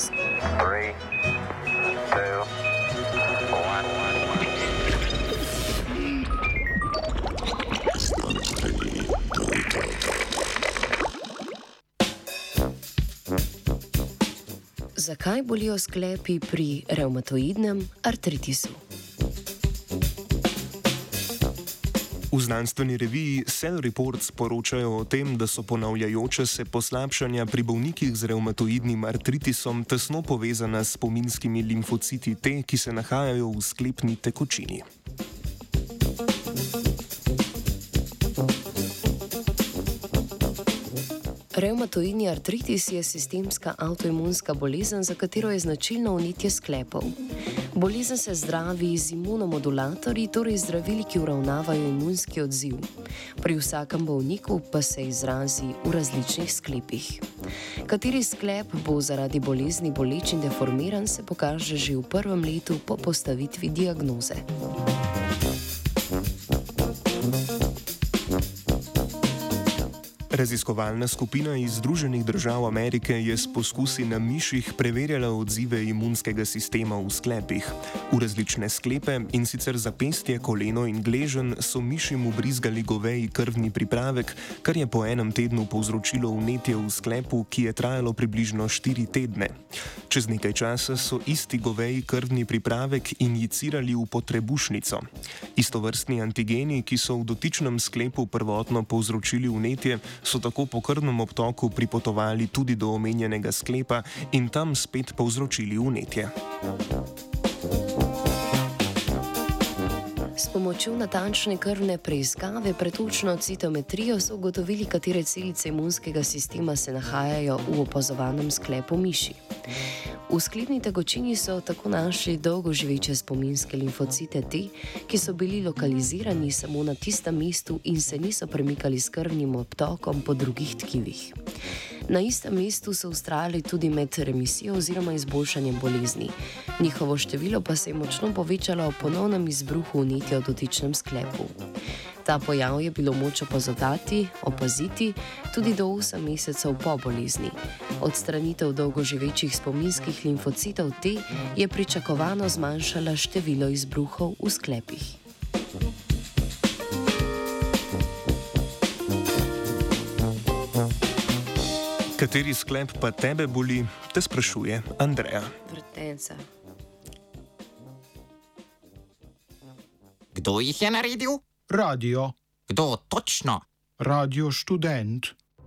Three, two, one. Zakaj bolijo sklepi pri revmatoidnem artritisu? V znanstveni reviji Cell Reports poročajo o tem, da so ponavljajoče se poslabšanja pri bolnikih z revmatoidnim artritisom tesno povezana s spominskimi limfociti T, ki se nahajajo v sklepni tekočini. Revmatoidni artritis je sistemska avtoimunska bolezen, za katero je značilno unitje sklepov. Bolezen se zdravi z imunomodulatorji, torej zdravili, ki uravnavajo imunski odziv. Pri vsakem bolniku pa se izrazi v različnih sklepih. Kateri sklep bo zaradi bolezni boleč in deformiran, se pokaže že v prvem letu po postavitvi diagnoze. Raziskovalna skupina iz Združenih držav Amerike je s poskusi na miših preverjala odzive imunskega sistema v sklepih. V različne sklepe in sicer zapestje, koleno in gležen so mišim ubrizgali goveji krvni pripravek, kar je po enem tednu povzročilo vnetje v sklepu, ki je trajalo približno 4 tedne. Čez nekaj časa so isti goveji krvni pripravek injicirali v potrebušnico. Istovrstni antigeni, ki so v dotičnem sklepu prvotno povzročili vnetje, so tako po krvnem obtoku pripotovali tudi do omenjenega sklepa in tam spet povzročili vnetje. S pomočjo natančne krvne preiskave, pretočno citometrijo, so ugotovili, katere celice imunskega sistema se nahajajo v opazovanem sklepu miši. V sklepni tekočini so tako našli dolgoživeče spominske limfocite T, ki so bili lokalizirani samo na tistem mestu in se niso premikali s krvnim obtokom po drugih tkivih. Na istem mestu so ustrajali tudi med remisijo oziroma izboljšanjem bolezni. Njihovo število pa se je močno povečalo ob ponovnem izbruhu vnetja v dotičnem sklepu. Ta pojav je bilo moč opazovati, opaziti tudi do 8 mesecev po bolezni. Odstranitev dolgoživečih spominskih limfocitov T je pričakovano zmanjšala število izbruhov v sklepih. Kateri sklep pa tebe boli, te sprašuje Andreja. Vrtenca. Kdo jih je naredil? Radio, Kdo točno? radio študent.